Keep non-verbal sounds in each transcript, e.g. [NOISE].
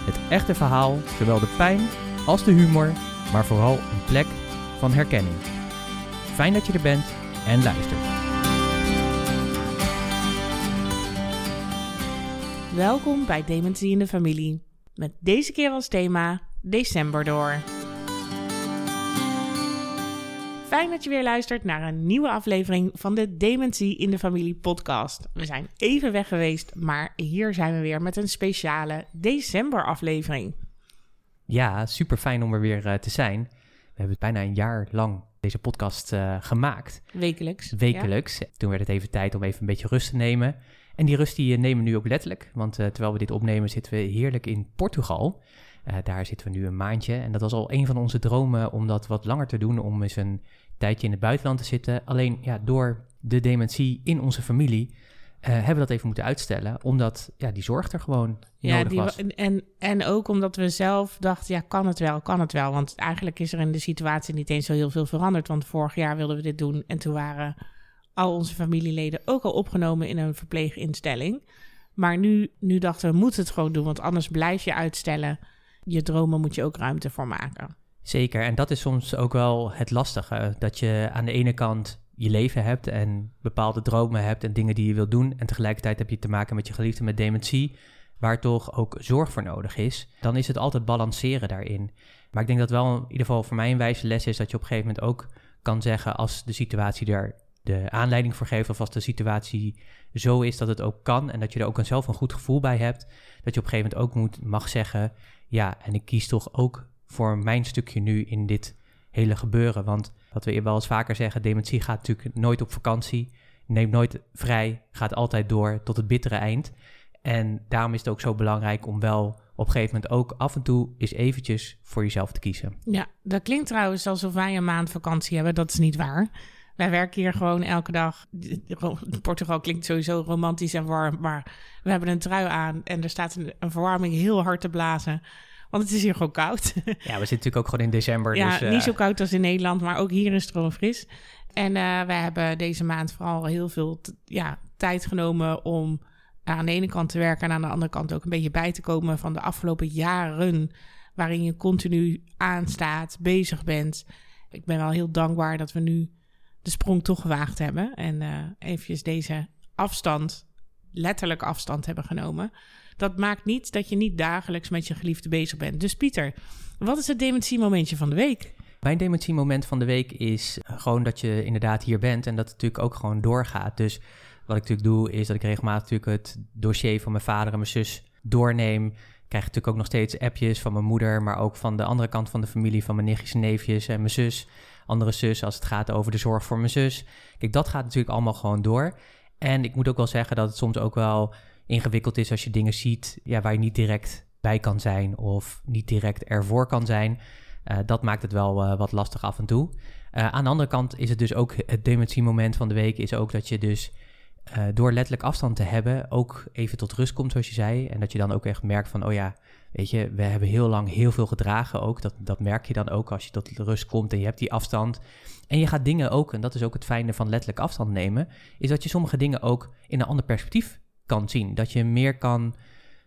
het echte verhaal, zowel de pijn als de humor, maar vooral een plek van herkenning. Fijn dat je er bent en luistert. Welkom bij Dementie in de Familie. Met deze keer als thema December door. Fijn dat je weer luistert naar een nieuwe aflevering van de Dementie in de Familie podcast. We zijn even weg geweest, maar hier zijn we weer met een speciale december aflevering. Ja, super fijn om er weer uh, te zijn. We hebben bijna een jaar lang deze podcast uh, gemaakt. Wekelijks. Wekelijks. Ja. Toen werd het even tijd om even een beetje rust te nemen. En die rust die nemen we nu ook letterlijk. Want uh, terwijl we dit opnemen zitten we heerlijk in Portugal. Uh, daar zitten we nu een maandje. En dat was al een van onze dromen om dat wat langer te doen. Om eens een tijdje in het buitenland te zitten. Alleen ja, door de dementie in onze familie uh, hebben we dat even moeten uitstellen. Omdat ja, die zorg er gewoon ja, nodig die, was. En, en ook omdat we zelf dachten, ja, kan het wel, kan het wel. Want eigenlijk is er in de situatie niet eens zo heel veel veranderd. Want vorig jaar wilden we dit doen en toen waren al onze familieleden ook al opgenomen in een verpleeginstelling. Maar nu, nu dachten we, moeten het gewoon doen, want anders blijf je uitstellen. Je dromen moet je ook ruimte voor maken. Zeker, en dat is soms ook wel het lastige. Dat je aan de ene kant je leven hebt en bepaalde dromen hebt en dingen die je wilt doen. En tegelijkertijd heb je te maken met je geliefde met dementie, waar toch ook zorg voor nodig is. Dan is het altijd balanceren daarin. Maar ik denk dat wel in ieder geval voor mij een wijze les is dat je op een gegeven moment ook kan zeggen als de situatie er de aanleiding voor geeft of als de situatie zo is dat het ook kan en dat je er ook zelf een goed gevoel bij hebt, dat je op een gegeven moment ook moet, mag zeggen, ja, en ik kies toch ook voor mijn stukje nu in dit hele gebeuren. Want wat we wel eens vaker zeggen, dementie gaat natuurlijk nooit op vakantie, neemt nooit vrij, gaat altijd door tot het bittere eind. En daarom is het ook zo belangrijk om wel op een gegeven moment ook af en toe eens eventjes voor jezelf te kiezen. Ja, dat klinkt trouwens alsof wij een maand vakantie hebben. Dat is niet waar. Wij werken hier gewoon elke dag. [LAUGHS] Portugal klinkt sowieso romantisch en warm, maar we hebben een trui aan en er staat een verwarming heel hard te blazen. Want het is hier gewoon koud. [LAUGHS] Ja, we zitten natuurlijk ook gewoon in december. Ja, dus, uh... niet zo koud als in Nederland, maar ook hier is het gewoon fris. En uh, wij hebben deze maand vooral heel veel ja, tijd genomen om aan de ene kant te werken en aan de andere kant ook een beetje bij te komen van de afgelopen jaren waarin je continu aanstaat, bezig bent. Ik ben wel heel dankbaar dat we nu de sprong toch gewaagd hebben en uh, eventjes deze afstand, letterlijk afstand hebben genomen. Dat maakt niet dat je niet dagelijks met je geliefde bezig bent. Dus Pieter, wat is het dementiemomentje van de week? Mijn dementiemoment van de week is gewoon dat je inderdaad hier bent en dat het natuurlijk ook gewoon doorgaat. Dus wat ik natuurlijk doe, is dat ik regelmatig natuurlijk het dossier van mijn vader en mijn zus doorneem. Krijg natuurlijk ook nog steeds appjes van mijn moeder, maar ook van de andere kant van de familie, van mijn nichtjes en neefjes en mijn zus. Andere zus als het gaat over de zorg voor mijn zus. Kijk, dat gaat natuurlijk allemaal gewoon door. En ik moet ook wel zeggen dat het soms ook wel ingewikkeld is als je dingen ziet ja, waar je niet direct bij kan zijn of niet direct ervoor kan zijn. Uh, dat maakt het wel uh, wat lastig af en toe. Uh, aan de andere kant is het dus ook [LAUGHS] het dementiemoment van de week is ook dat je dus door letterlijk afstand te hebben ook even tot rust komt zoals je zei. En dat je dan ook echt merkt van oh ja, weet je, we hebben heel lang heel veel gedragen ook. Dat, dat merk je dan ook als je tot rust komt en je hebt die afstand. En je gaat dingen ook, en dat is ook het fijne van letterlijk afstand nemen, is dat je sommige dingen ook in een ander perspectief kan zien. Dat je meer kan,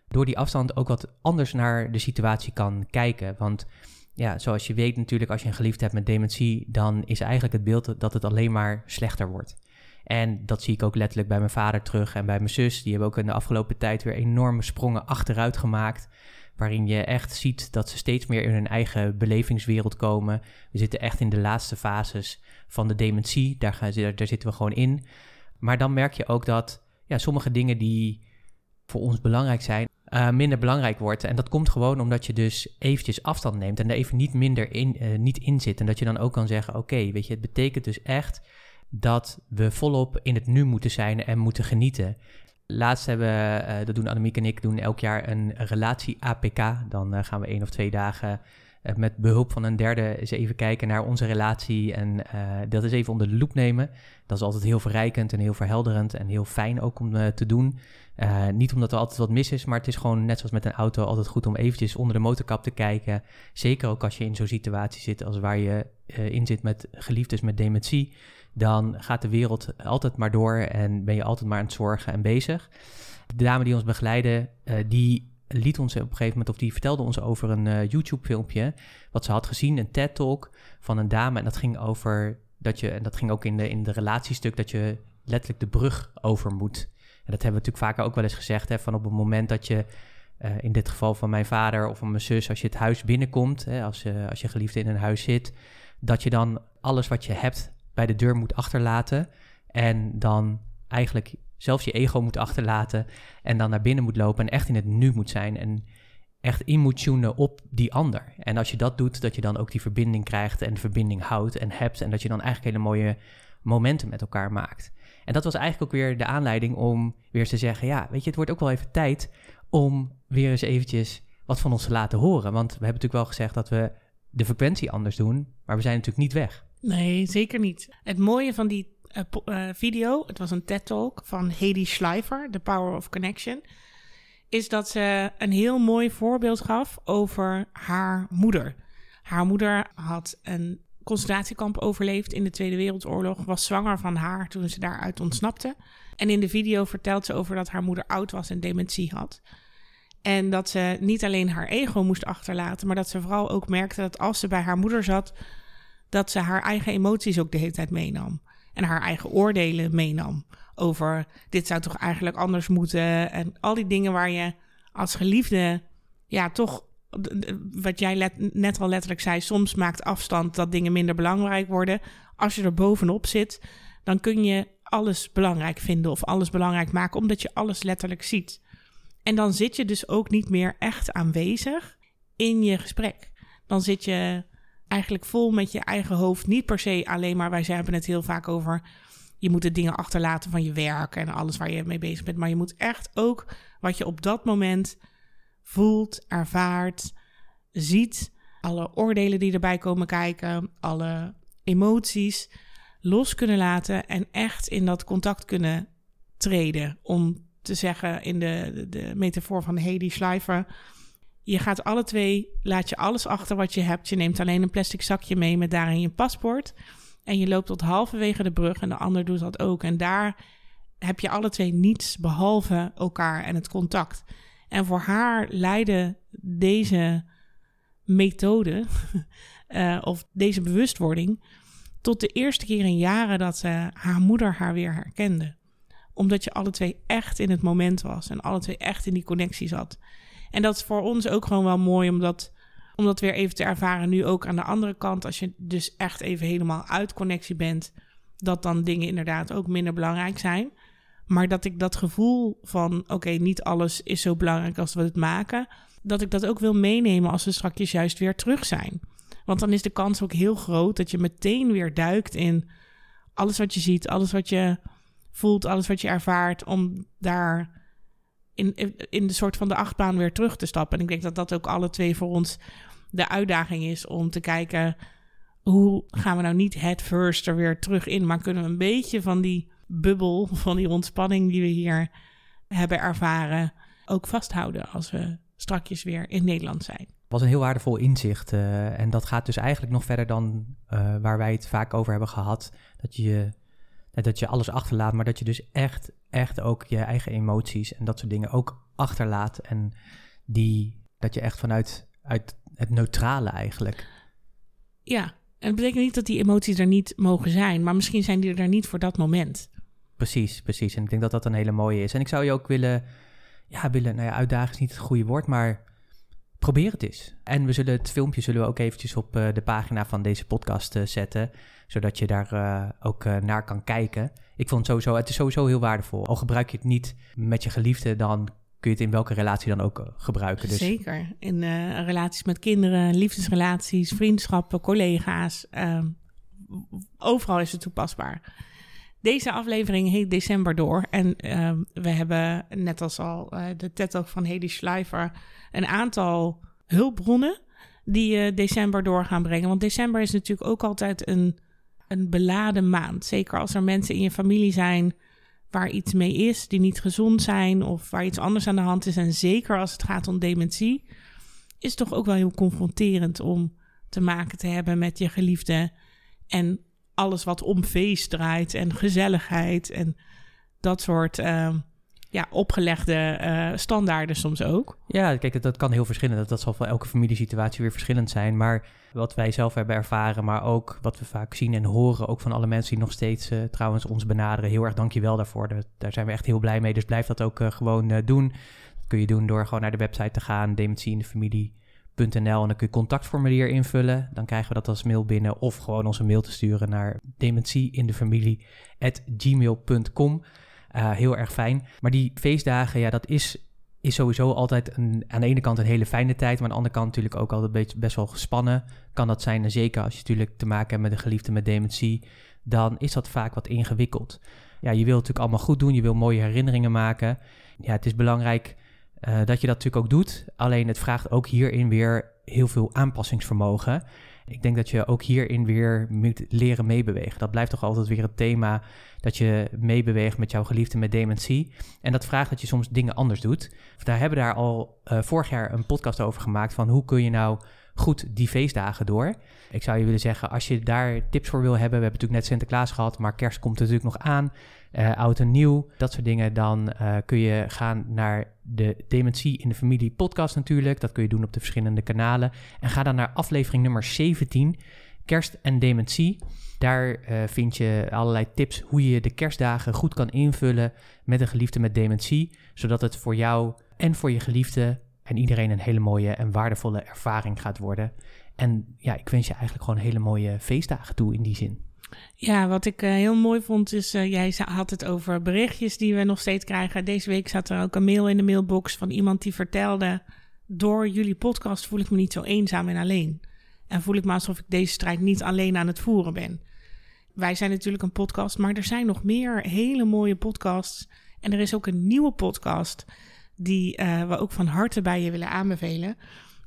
door die afstand ook wat anders naar de situatie kan kijken. Want ja, zoals je weet natuurlijk, als je een geliefde hebt met dementie, dan is eigenlijk het beeld dat het alleen maar slechter wordt. En dat zie ik ook letterlijk bij mijn vader terug en bij mijn zus. Die hebben ook in de afgelopen tijd weer enorme sprongen achteruit gemaakt. Waarin je echt ziet dat ze steeds meer in hun eigen belevingswereld komen. We zitten echt in de laatste fases van de dementie. Daar, gaan, daar zitten we gewoon in. Maar dan merk je ook dat ja, sommige dingen die voor ons belangrijk zijn, uh, minder belangrijk wordt. En dat komt gewoon omdat je dus eventjes afstand neemt en er even niet minder in, uh, niet in zit. En dat je dan ook kan zeggen, oké, weet je, het betekent dus echt dat we volop in het nu moeten zijn en moeten genieten. Laatst hebben we, dat doen Annemiek en ik, doen elk jaar een relatie-APK. Dan gaan we één of twee dagen met behulp van een derde eens even kijken naar onze relatie en dat is even onder de loep nemen. Dat is altijd heel verrijkend en heel verhelderend en heel fijn ook om te doen. Niet omdat er altijd wat mis is, maar het is gewoon net zoals met een auto altijd goed om eventjes onder de motorkap te kijken. Zeker ook als je in zo'n situatie zit als waar je in zit met geliefdes met dementie. Dan gaat de wereld altijd maar door en ben je altijd maar aan het zorgen en bezig. De dame die ons begeleidde, uh, die liet ons op een gegeven moment, of die vertelde ons over een YouTube-filmpje. Wat ze had gezien, een TED-talk van een dame. En dat ging over dat je, en dat ging ook in de, in de relatiestuk, dat je letterlijk de brug over moet. En dat hebben we natuurlijk vaker ook wel eens gezegd, hè, van op het moment dat je, uh, in dit geval van mijn vader of van mijn zus, als je het huis binnenkomt, hè, als, uh, als je geliefde in een huis zit, dat je dan alles wat je hebt bij de deur moet achterlaten en dan eigenlijk zelfs je ego moet achterlaten en dan naar binnen moet lopen en echt in het nu moet zijn en echt in moet tunen op die ander. En als je dat doet, dat je dan ook die verbinding krijgt en verbinding houdt en hebt en dat je dan eigenlijk hele mooie momenten met elkaar maakt. En dat was eigenlijk ook weer de aanleiding om weer te zeggen: ja, weet je, het wordt ook wel even tijd om weer eens eventjes wat van ons te laten horen. Want we hebben natuurlijk wel gezegd dat we de frequentie anders doen, maar we zijn natuurlijk niet weg. Nee, zeker niet. Het mooie van die uh, video, het was een TED-talk van Hedy Schleifer, The Power of Connection, is dat ze een heel mooi voorbeeld gaf over haar moeder. Haar moeder had een concentratiekamp overleefd in de Tweede Wereldoorlog, was zwanger van haar toen ze daaruit ontsnapte. En in de video vertelt ze over dat haar moeder oud was en dementie had. En dat ze niet alleen haar ego moest achterlaten, maar dat ze vooral ook merkte dat als ze bij haar moeder zat, dat ze haar eigen emoties ook de hele tijd meenam. En haar eigen oordelen meenam over dit zou toch eigenlijk anders moeten. En al die dingen waar je als geliefde ja, toch wat jij net al letterlijk zei, soms maakt afstand dat dingen minder belangrijk worden. Als je er bovenop zit, dan kun je alles belangrijk vinden of alles belangrijk maken, omdat je alles letterlijk ziet. En dan zit je dus ook niet meer echt aanwezig in je gesprek. Dan zit je eigenlijk vol met je eigen hoofd. Niet per se alleen maar, wij hebben het heel vaak over. Je moet de dingen achterlaten van je werk en alles waar je mee bezig bent. Maar je moet echt ook wat je op dat moment voelt, ervaart, ziet. Alle oordelen die erbij komen kijken, alle emoties los kunnen laten en echt in dat contact kunnen treden. Om te zeggen in de, de, metafoor van Hedy Schleifer. Je gaat alle twee, laat je alles achter wat je hebt. Je neemt alleen een plastic zakje mee met daarin je paspoort. En je loopt tot halverwege de brug en de ander doet dat ook. En daar heb je alle twee niets behalve elkaar en het contact. En voor haar leidde deze methode uh, [LAUGHS] of deze bewustwording tot de eerste keer in jaren dat uh, haar moeder haar weer herkende. Omdat je alle twee echt in het moment was en alle twee echt in die connectie zat. En dat is voor ons ook gewoon wel mooi om dat, om dat weer even te ervaren. Nu ook aan de andere kant, als je dus echt even helemaal uit connectie bent, dat dan dingen inderdaad ook minder belangrijk zijn. Maar dat ik dat gevoel van, oké, niet alles is zo belangrijk als we het maken, dat ik dat ook wil meenemen als we straks juist weer terug zijn. Want dan is de kans ook heel groot dat je meteen weer duikt in alles wat je ziet, alles wat je voelt, alles wat je ervaart, om daar in, in de soort van de achtbaan weer terug te stappen. En ik denk dat dat ook alle twee voor ons de uitdaging is om te kijken hoe gaan we nou niet het first er weer terug in, maar kunnen we een beetje van die bubbel van die ontspanning die we hier hebben ervaren ook vasthouden als we strakjes weer in Nederland zijn. was een heel waardevol inzicht. Uh, en dat gaat dus eigenlijk nog verder dan uh, waar wij het vaak over hebben gehad. Dat je, dat je alles achterlaat, maar dat je dus echt, echt ook je eigen emoties en dat soort dingen ook achterlaat. En die, dat je echt vanuit uit het neutrale eigenlijk. Ja, en het betekent niet dat die emoties er niet mogen zijn, maar misschien zijn die er niet voor dat moment. Precies, precies. En ik denk dat dat een hele mooie is. En ik zou je ook willen, ja, willen, nou ja, uitdagen is niet het goede woord, maar probeer het eens. En we zullen het filmpje zullen we ook eventjes op uh, de pagina van deze podcast uh, zetten, zodat je daar uh, ook naar kan kijken. Ik vond het sowieso, het is sowieso heel waardevol. Al gebruik je het niet met je geliefde, dan kun je het in welke relatie dan ook gebruiken. Dus. Zeker, in relaties met kinderen, liefdesrelaties, vriendschappen, collega's. Ehm, overal is het toepasbaar. Deze aflevering heet December door. En ehm, we hebben, net als al uh, de TED van Hedy Schleifer, een aantal hulpbronnen die uh, december door gaan brengen. Want december is natuurlijk ook altijd een, een beladen maand. Zeker als er mensen in je familie zijn waar iets mee is, die niet gezond zijn of waar iets anders aan de hand is. En zeker als het gaat om dementie, is het toch ook wel heel confronterend om te maken te hebben met je geliefde en alles wat om feest draait en gezelligheid en dat soort uh, ja, opgelegde uh, standaarden soms ook. Ja, kijk, dat kan heel verschillend. Dat, dat zal voor elke familiesituatie weer verschillend zijn. Maar wat wij zelf hebben ervaren, maar ook wat we vaak zien en horen, ook van alle mensen die nog steeds uh, trouwens ons benaderen. Heel erg dankjewel daarvoor. Daar, zijn we echt heel blij mee. Dus blijf dat ook uh, gewoon doen. Dat kun je doen door gewoon naar de website te gaan, dementie in de familie en dan kun je contactformulier invullen. Dan krijgen we dat als mail binnen. Of gewoon onze mail te sturen naar dementieindefamilie.gmail.com. Uh, heel erg fijn. Maar die feestdagen, ja, dat is, is sowieso altijd aan de ene kant een hele fijne tijd. Maar aan de andere kant natuurlijk ook altijd beetje, best wel gespannen. Kan dat zijn, en zeker als je natuurlijk te maken hebt met een geliefde met dementie. Dan is dat vaak wat ingewikkeld. Ja, je wilt natuurlijk allemaal goed doen. Je wil mooie herinneringen maken. Ja, het is belangrijk uh, dat je dat natuurlijk ook doet. Alleen het vraagt ook hierin weer heel veel aanpassingsvermogen. Ik denk dat je ook hierin weer moet leren meebewegen. Dat blijft toch altijd weer het thema dat je meebeweegt met jouw geliefde met dementie. En dat vraagt dat je soms dingen anders doet. Daar hebben we daar al uh, vorig jaar een podcast over gemaakt van hoe kun je nou goed die feestdagen door. Ik zou je willen zeggen, als je daar tips voor wil hebben, we hebben natuurlijk net Sinterklaas gehad, maar kerst komt natuurlijk nog aan uh, oud en nieuw, dat soort dingen, dan uh, kun je gaan naar de Dementie in de Familie podcast natuurlijk. Dat kun je doen op de verschillende kanalen. En ga dan naar aflevering nummer 17, Kerst en Dementie. Daar uh, vind je allerlei tips hoe je de kerstdagen goed kan invullen met een geliefde met dementie, zodat het voor jou en voor je geliefde en iedereen een hele mooie en waardevolle ervaring gaat worden. En ja, ik wens je eigenlijk gewoon hele mooie feestdagen toe in die zin. Ja, wat ik uh, heel mooi vond is, uh, jij had het over berichtjes die we nog steeds krijgen. Deze week zat er ook een mail in de mailbox van iemand die vertelde... door jullie podcast voel ik me niet zo eenzaam en alleen. En voel ik me alsof ik deze strijd niet alleen aan het voeren ben. Wij zijn natuurlijk een podcast, maar er zijn nog meer hele mooie podcasts. En er is ook een nieuwe podcast die uh, we ook van harte bij je willen aanbevelen.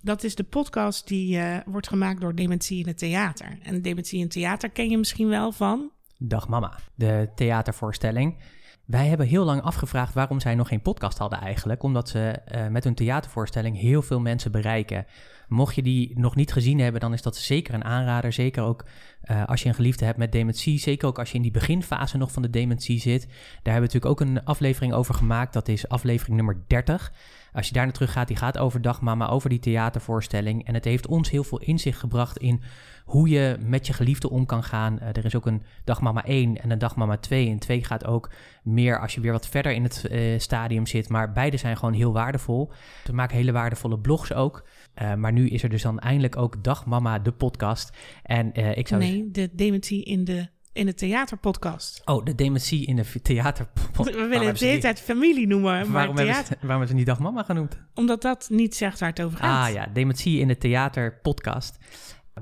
Dat is de podcast die uh, wordt gemaakt door Dementie in het Theater. En Dementie in het Theater ken je misschien wel van... Dag Mama, de theatervoorstelling. Wij hebben heel lang afgevraagd waarom zij nog geen podcast hadden eigenlijk. Omdat ze uh, met hun theatervoorstelling heel veel mensen bereiken. Mocht je die nog niet gezien hebben, dan is dat zeker een aanrader. Zeker ook uh, als je een geliefde hebt met dementie. Zeker ook als je in die beginfase nog van de dementie zit. Daar hebben we natuurlijk ook een aflevering over gemaakt. Dat is aflevering nummer 30. Als je daar naar terug gaat, die gaat over Dagmama, over die theatervoorstelling. En het heeft ons heel veel inzicht gebracht in hoe je met je geliefde om kan gaan. Uh, er is ook een Dagmama 1 en een Dagmama 2. En 2 gaat ook meer als je weer wat verder in het uh, stadium zit. Maar beide zijn gewoon heel waardevol. We maken hele waardevolle blogs ook. Uh, maar nu is er dus dan eindelijk ook Dagmama, de podcast. En ik zou... Nee, de dementie in de in de theaterpodcast. Oh, de dementie in de theaterpodcast. We willen het de hele tijd familie noemen. Maar waarom, theater... hebben ze, waarom hebben ze niet Dag Mama genoemd? Omdat dat niet zegt waar het over gaat. Ah ja, dementie in de theaterpodcast.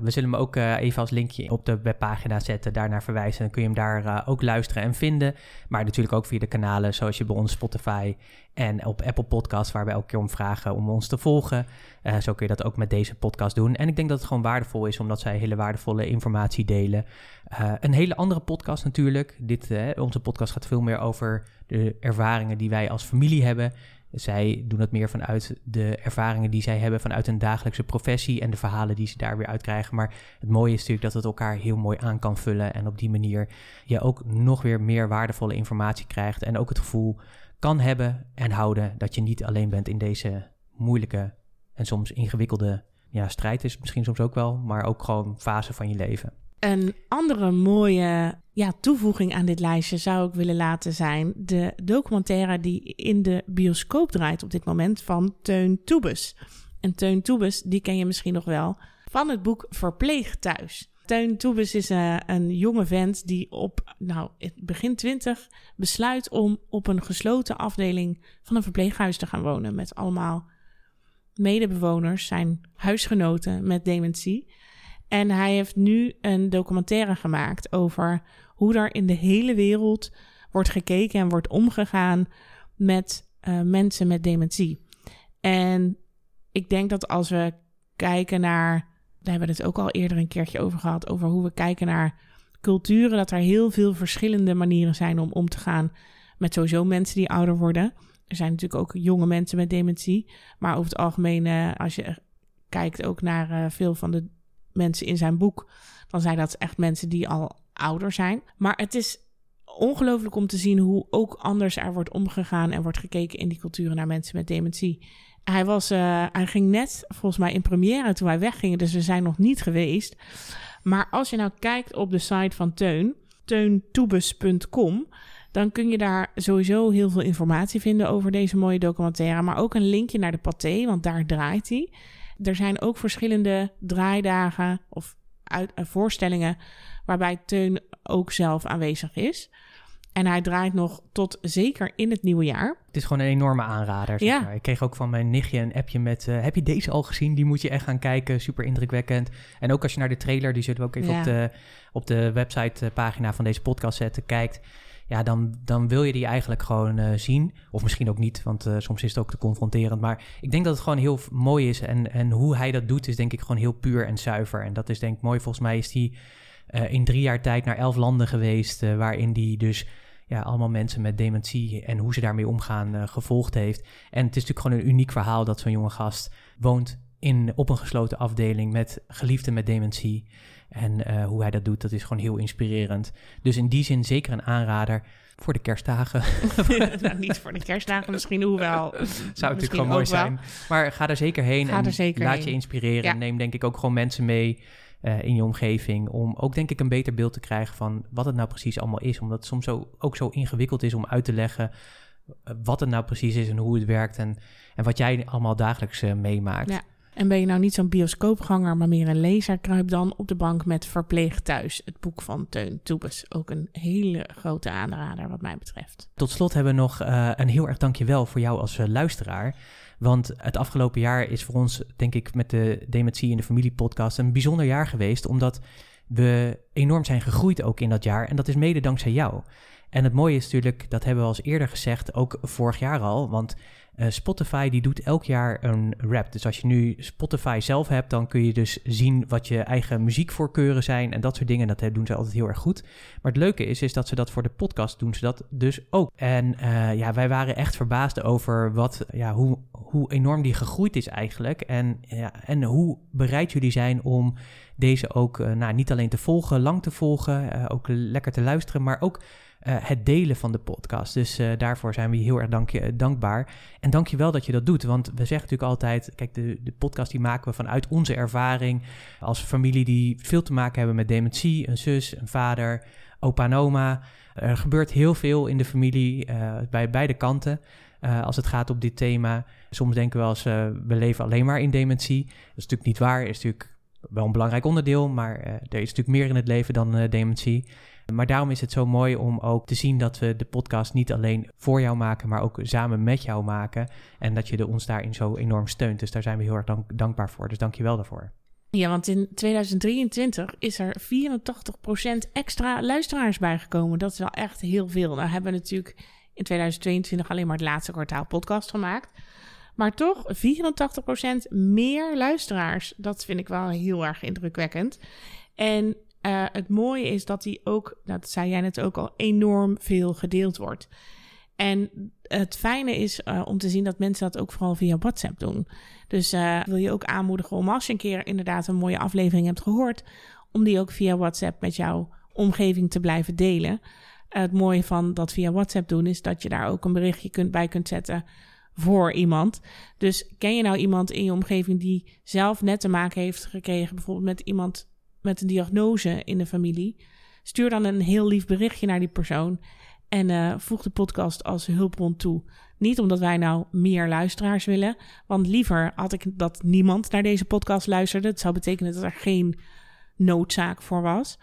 We zullen hem ook uh, even als linkje op de webpagina zetten, daarnaar verwijzen. Dan kun je hem daar uh, ook luisteren en vinden. Maar natuurlijk ook via de kanalen zoals je bij ons Spotify en op Apple Podcasts, waar we elke keer om vragen om ons te volgen. Uh, zo kun je dat ook met deze podcast doen. En ik denk dat het gewoon waardevol is, omdat zij hele waardevolle informatie delen. een hele andere podcast natuurlijk. Dit, onze podcast gaat veel meer over de ervaringen die wij als familie hebben. Zij doen het meer vanuit de ervaringen die zij hebben vanuit hun dagelijkse professie en de verhalen die ze daar weer uitkrijgen. Maar het mooie is natuurlijk dat het elkaar heel mooi aan kan vullen en op die manier je ook nog weer meer waardevolle informatie krijgt en ook het gevoel kan hebben en houden dat je niet alleen bent in deze moeilijke en soms ingewikkelde ja, strijd is misschien soms ook wel, maar ook gewoon fase van je leven. Een andere mooie ja, toevoeging aan dit lijstje zou ik willen laten zijn de documentaire die in de bioscoop draait op dit moment van Teun Toebes. En Teun Toebes, die ken je misschien nog wel van het boek Verpleeg Thuis. Teun Toebes is uh, een jonge vent die op nou, begin twintig besluit om op een gesloten afdeling van een verpleeghuis te gaan wonen. Met allemaal medebewoners, zijn huisgenoten met dementie. En hij heeft nu een documentaire gemaakt over hoe er in de hele wereld wordt gekeken en wordt omgegaan met uh, mensen met dementie. En ik denk dat als we kijken naar, daar hebben we het ook al eerder een keertje over gehad, over hoe we kijken naar culturen, dat er heel veel verschillende manieren zijn om om te gaan met sowieso mensen die ouder worden. Er zijn natuurlijk ook jonge mensen met dementie, maar over het algemeen, uh, als je kijkt ook naar uh, veel van de mensen in zijn boek, dan zijn dat echt mensen die al ouder zijn. Maar het is ongelooflijk om te zien hoe ook anders er wordt omgegaan en wordt gekeken in die culturen naar mensen met dementie. Hij, was, uh, hij ging net volgens mij in première toen wij weggingen, dus we zijn nog niet geweest. Maar als je nou kijkt op de site van Teun, teuntoebus.com, dan kun je daar sowieso heel veel informatie vinden over deze mooie documentaire. Maar ook een linkje naar de paté, want daar draait hij. Er zijn ook verschillende draaidagen of uit, uh, voorstellingen waarbij Teun ook zelf aanwezig is. En hij draait nog tot zeker in het nieuwe jaar. Het is gewoon een enorme aanrader. Zeg ja. Ik kreeg ook van mijn nichtje een appje met... Uh, heb je deze al gezien? Die moet je echt gaan kijken. Super indrukwekkend. En ook als je naar de trailer... die zullen we ook even ja. op de, op de website pagina van deze podcast zetten... kijkt ja, dan, dan wil je die eigenlijk gewoon uh, zien. Of misschien ook niet, want uh, soms is het ook te confronterend. Maar ik denk dat het gewoon heel mooi is. En, en hoe hij dat doet, is denk ik gewoon heel puur en zuiver. En dat is denk ik mooi. Volgens mij is hij uh, in drie jaar tijd naar elf landen geweest. waarin die dus ja, allemaal mensen met dementie en hoe ze daarmee omgaan gevolgd heeft. En het is natuurlijk gewoon een uniek verhaal dat zo'n jonge gast woont in, op een gesloten afdeling met geliefden met dementie. En uh, hoe hij dat doet, dat is gewoon heel inspirerend. Dus in die zin zeker een aanrader voor de kerstdagen. [LAUGHS] [LAUGHS] nou, niet voor de kerstdagen misschien, hoewel. Zou natuurlijk gewoon mooi zijn. Maar ga er zeker heen ga en zeker laat heen. je inspireren. Ja. Neem denk ik ook gewoon mensen mee uh, in je omgeving. Om ook denk ik een beter beeld te krijgen van wat het nou precies allemaal is. Omdat het soms zo, ook zo ingewikkeld is om uit te leggen uh, wat het nou precies is en hoe het werkt. En, en wat jij allemaal dagelijks uh, meemaakt. Ja. En ben je nou niet zo'n bioscoopganger, maar meer een lezer, kruip dan op de bank met Verpleeg Thuis. Het boek van Teun Toebes. Ook een hele grote aanrader wat mij betreft. Tot slot hebben we nog uh, een heel erg dankjewel voor jou als uh, luisteraar. Want het afgelopen jaar is voor ons, denk ik, met de Dementie in de Familie podcast een bijzonder jaar geweest. Omdat we enorm zijn gegroeid ook in dat jaar. En dat is mede dankzij jou. En het mooie is natuurlijk, dat hebben we al eerder gezegd, ook vorig jaar al. Want uh, Spotify die doet elk jaar een rap. Dus als je nu Spotify zelf hebt, dan kun je dus zien wat je eigen muziekvoorkeuren zijn en dat soort dingen. Dat doen ze altijd heel erg goed. Maar het leuke is, is dat ze dat voor de podcast doen ze dat dus ook. En uh, ja, wij waren echt verbaasd over wat, ja, hoe, hoe enorm die gegroeid is eigenlijk. En, ja, en hoe bereid jullie zijn om deze ook nou, niet alleen te volgen, lang te volgen, ook lekker te luisteren, maar ook het delen van de podcast. Dus uh, daarvoor zijn we heel erg dankbaar. En dank je wel dat je dat doet. Want we zeggen natuurlijk altijd: kijk, de, de podcast die maken we vanuit onze ervaring. Als familie die veel te maken hebben met dementie, een zus, een vader, opa en oma. Er gebeurt heel veel in de familie uh, bij beide kanten. als het gaat op dit thema. Soms denken we als we leven alleen maar in dementie. Dat is natuurlijk niet waar. Is natuurlijk wel een belangrijk onderdeel. Maar er is natuurlijk meer in het leven dan dementie. Maar daarom is het zo mooi om ook te zien dat we de podcast niet alleen voor jou maken, maar ook samen met jou maken. En dat je ons daarin zo enorm steunt. Dus daar zijn we heel erg dank dankbaar voor. Dus dank je wel daarvoor. Ja, want in 2023 is er 84% extra luisteraars bijgekomen. Dat is wel echt heel veel. Nou hebben we natuurlijk in 2022 alleen maar het laatste kwartaal podcast gemaakt. Maar toch 84% meer luisteraars. Dat vind ik wel heel erg indrukwekkend. En uh, het mooie is dat die ook, dat zei jij net ook al, enorm veel gedeeld wordt. En het fijne is uh, om te zien dat mensen dat ook vooral via WhatsApp doen. Dus uh, wil je ook aanmoedigen om als je een keer inderdaad een mooie aflevering hebt gehoord, om die ook via WhatsApp met jouw omgeving te blijven delen. het mooie van dat via WhatsApp doen is dat je daar ook een berichtje kunt, bij kunt zetten voor iemand. Dus ken je nou iemand in je omgeving die zelf net te maken heeft gekregen, bijvoorbeeld met iemand met een diagnose in de familie, stuur dan een heel lief berichtje naar die persoon en uh, voeg de podcast als hulpbron toe. Niet omdat wij nou meer luisteraars willen, want liever had ik dat niemand naar deze podcast luisterde. Het zou betekenen dat er geen noodzaak voor was.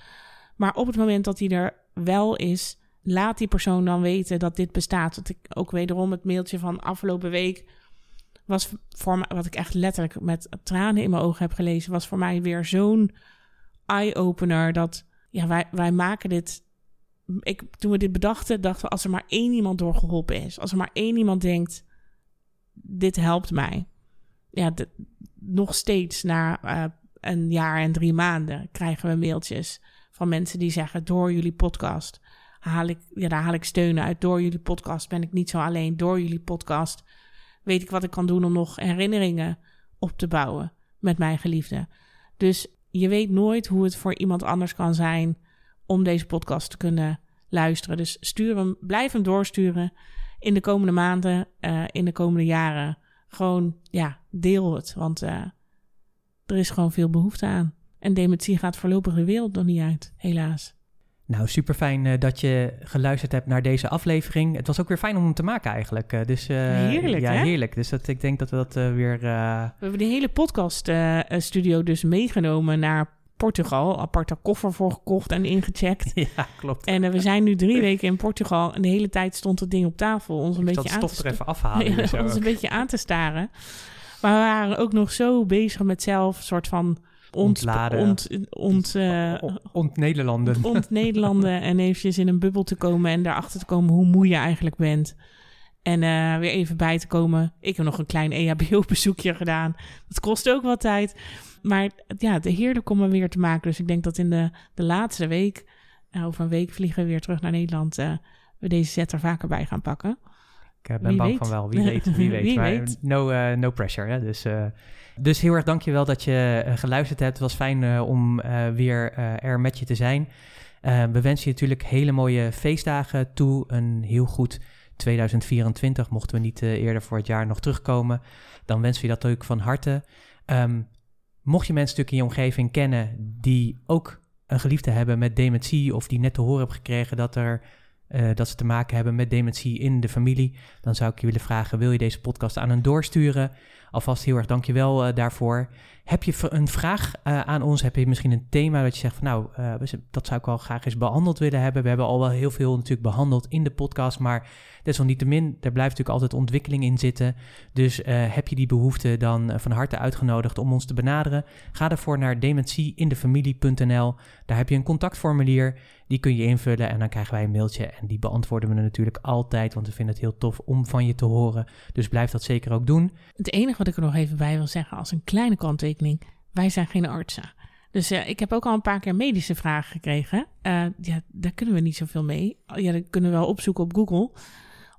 Maar op het moment dat hij er wel is, laat die persoon dan weten dat dit bestaat. Want ik ook wederom het mailtje van afgelopen week was voor wat ik echt letterlijk met tranen in mijn ogen heb gelezen, was voor mij weer zo'n eye-opener dat ja, wij, wij maken dit. Ik, toen we dit bedachten, dachten we als er maar één iemand doorgeholpen is, als er maar één iemand denkt, dit helpt mij. Ja, nog steeds na uh, een jaar en drie maanden krijgen we mailtjes van mensen die zeggen: door jullie podcast haal ik, ja, daar haal ik steun uit. Door jullie podcast ben ik niet zo alleen. Door jullie podcast weet ik wat ik kan doen om nog herinneringen op te bouwen met mijn geliefde. Dus je weet nooit hoe het voor iemand anders kan zijn om deze podcast te kunnen luisteren. Dus stuur hem, blijf hem doorsturen in de komende maanden, uh, in de komende jaren. Gewoon, ja, deel het, want uh, er is gewoon veel behoefte aan. En dementie gaat voorlopig de wereld nog niet uit, helaas. Nou, super fijn uh, dat je geluisterd hebt naar deze aflevering. Het was ook weer fijn om hem te maken eigenlijk. Uh, dus, uh, heerlijk, ja, hè? heerlijk. Dus dat, ik denk dat we dat weer... We hebben die hele podcast-studio dus meegenomen naar Portugal. Aparte koffer voor gekocht en ingecheckt. [LAUGHS] ja, klopt. En we zijn nu drie weken in Portugal en de hele tijd stond het ding op tafel. Ons een ik beetje aan te even afhalen. [LAUGHS] Ons een beetje aan te staren. Maar we waren ook nog zo bezig met zelf soort van ontladen. Ont, ont, uh, ont-Nederlanden. [LAUGHS] Ont-Nederlanden en eventjes in een bubbel te komen en daarachter te komen hoe moe je eigenlijk bent. En uh, weer even bij te komen. Ik heb nog een klein EHBO-bezoekje gedaan. Dat kost ook wat tijd. Maar ja, de heerlijk om er weer te maken. Dus ik denk dat in de, de laatste week, uh, over een week vliegen we weer terug naar Nederland, we deze set er vaker bij gaan pakken. Ik ben wie bang weet. van wel. Wie weet, wie [LAUGHS] weet. wie maar weet. No, no pressure. Hè? Dus dus heel erg dankjewel dat je uh, geluisterd hebt. Het was fijn uh, om uh, weer er met je te zijn. we wensen je natuurlijk hele mooie feestdagen toe. Een heel goed 2024. Mochten we niet eerder voor het jaar nog terugkomen, dan wensen we je dat ook van harte. Um, mocht je mensen natuurlijk in je omgeving kennen die ook een geliefde hebben met dementie of die net te horen hebben gekregen dat er uh, dat ze te maken hebben met dementie in de familie, dan zou ik je willen vragen: wil je deze podcast aan hen doorsturen? Alvast heel erg dankjewel uh, daarvoor. Heb je een vraag uh, aan ons? Heb je misschien een thema dat je zegt van nou, dat zou ik wel graag eens behandeld willen hebben? We hebben al wel heel veel natuurlijk behandeld in de podcast, maar desalniettemin, er blijft natuurlijk altijd ontwikkeling in zitten. Dus heb je die behoefte dan van harte uitgenodigd om ons te benaderen? Ga daarvoor naar dementieindefamilie.nl. Daar heb je een contactformulier. Die kun je invullen en dan krijgen wij een mailtje. En die beantwoorden we natuurlijk altijd, want we vinden het heel tof om van je te horen. Dus blijf dat zeker ook doen. Het enige wat ik er nog even bij wil zeggen als een kleine kanttekening. Wij zijn geen artsen. Dus ik heb ook al een paar keer medische vragen gekregen. Uh, ja, daar kunnen we niet zoveel mee. Ja, dat kunnen we wel opzoeken op Google.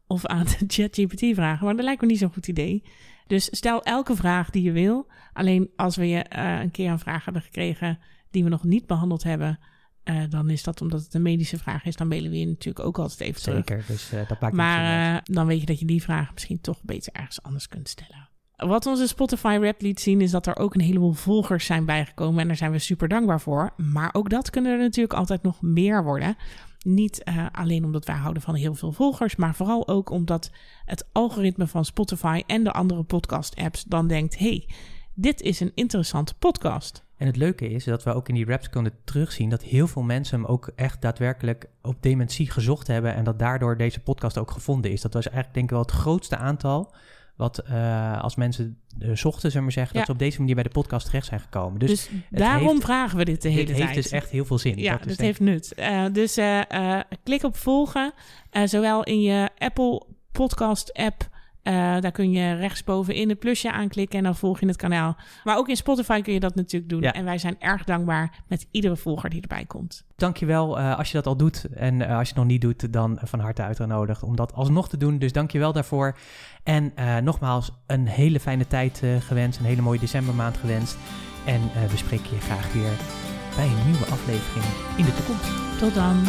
Of aan de [LAUGHS] ChatGPT vragen. Maar dat lijkt me niet zo'n goed idee. Dus stel elke vraag die je wil. Alleen als we je uh, een keer een vraag hebben gekregen die we nog niet behandeld hebben uh, dan is dat omdat het een medische vraag is. Dan mailen we je natuurlijk ook altijd even Zeker, terug. dus dat maakt Maar dan weet je dat je die vraag misschien toch beter ergens anders kunt stellen. Wat onze Spotify rap liet zien is dat er ook een heleboel volgers zijn bijgekomen. En daar zijn we super dankbaar voor. Maar ook dat kunnen er natuurlijk altijd nog meer worden. Niet alleen omdat wij houden van heel veel volgers, maar vooral ook omdat het algoritme van Spotify en de andere podcast-apps dan denkt: hey, dit is een interessante podcast. En het leuke is dat we ook in die raps kunnen terugzien dat heel veel mensen hem ook echt daadwerkelijk op dementie gezocht hebben en dat daardoor deze podcast ook gevonden is. Dat was eigenlijk denk ik wel het grootste aantal wat uh, als mensen uh, zochten, zullen we zeggen, ja. dat ze op deze manier bij de podcast terecht zijn gekomen. Dus, dus daarom heeft, vragen we dit de hele dit tijd. Het heeft dus echt heel veel zin. Ja, dat het heeft nut. Uh, dus klik op volgen, zowel in je Apple podcast app uh, daar kun je rechtsboven in het plusje aanklikken en dan volg je het kanaal. Maar ook in Spotify kun je dat natuurlijk doen. Ja. En wij zijn erg dankbaar met iedere volger die erbij komt. Dankjewel uh, als je dat al doet. En uh, als je het nog niet doet, dan van harte uitgenodigd om dat alsnog te doen. Dus dankjewel daarvoor. En nogmaals, een hele fijne tijd gewenst. Een hele mooie decembermaand gewenst. En we spreken je graag weer bij een nieuwe aflevering in de toekomst. Tot dan.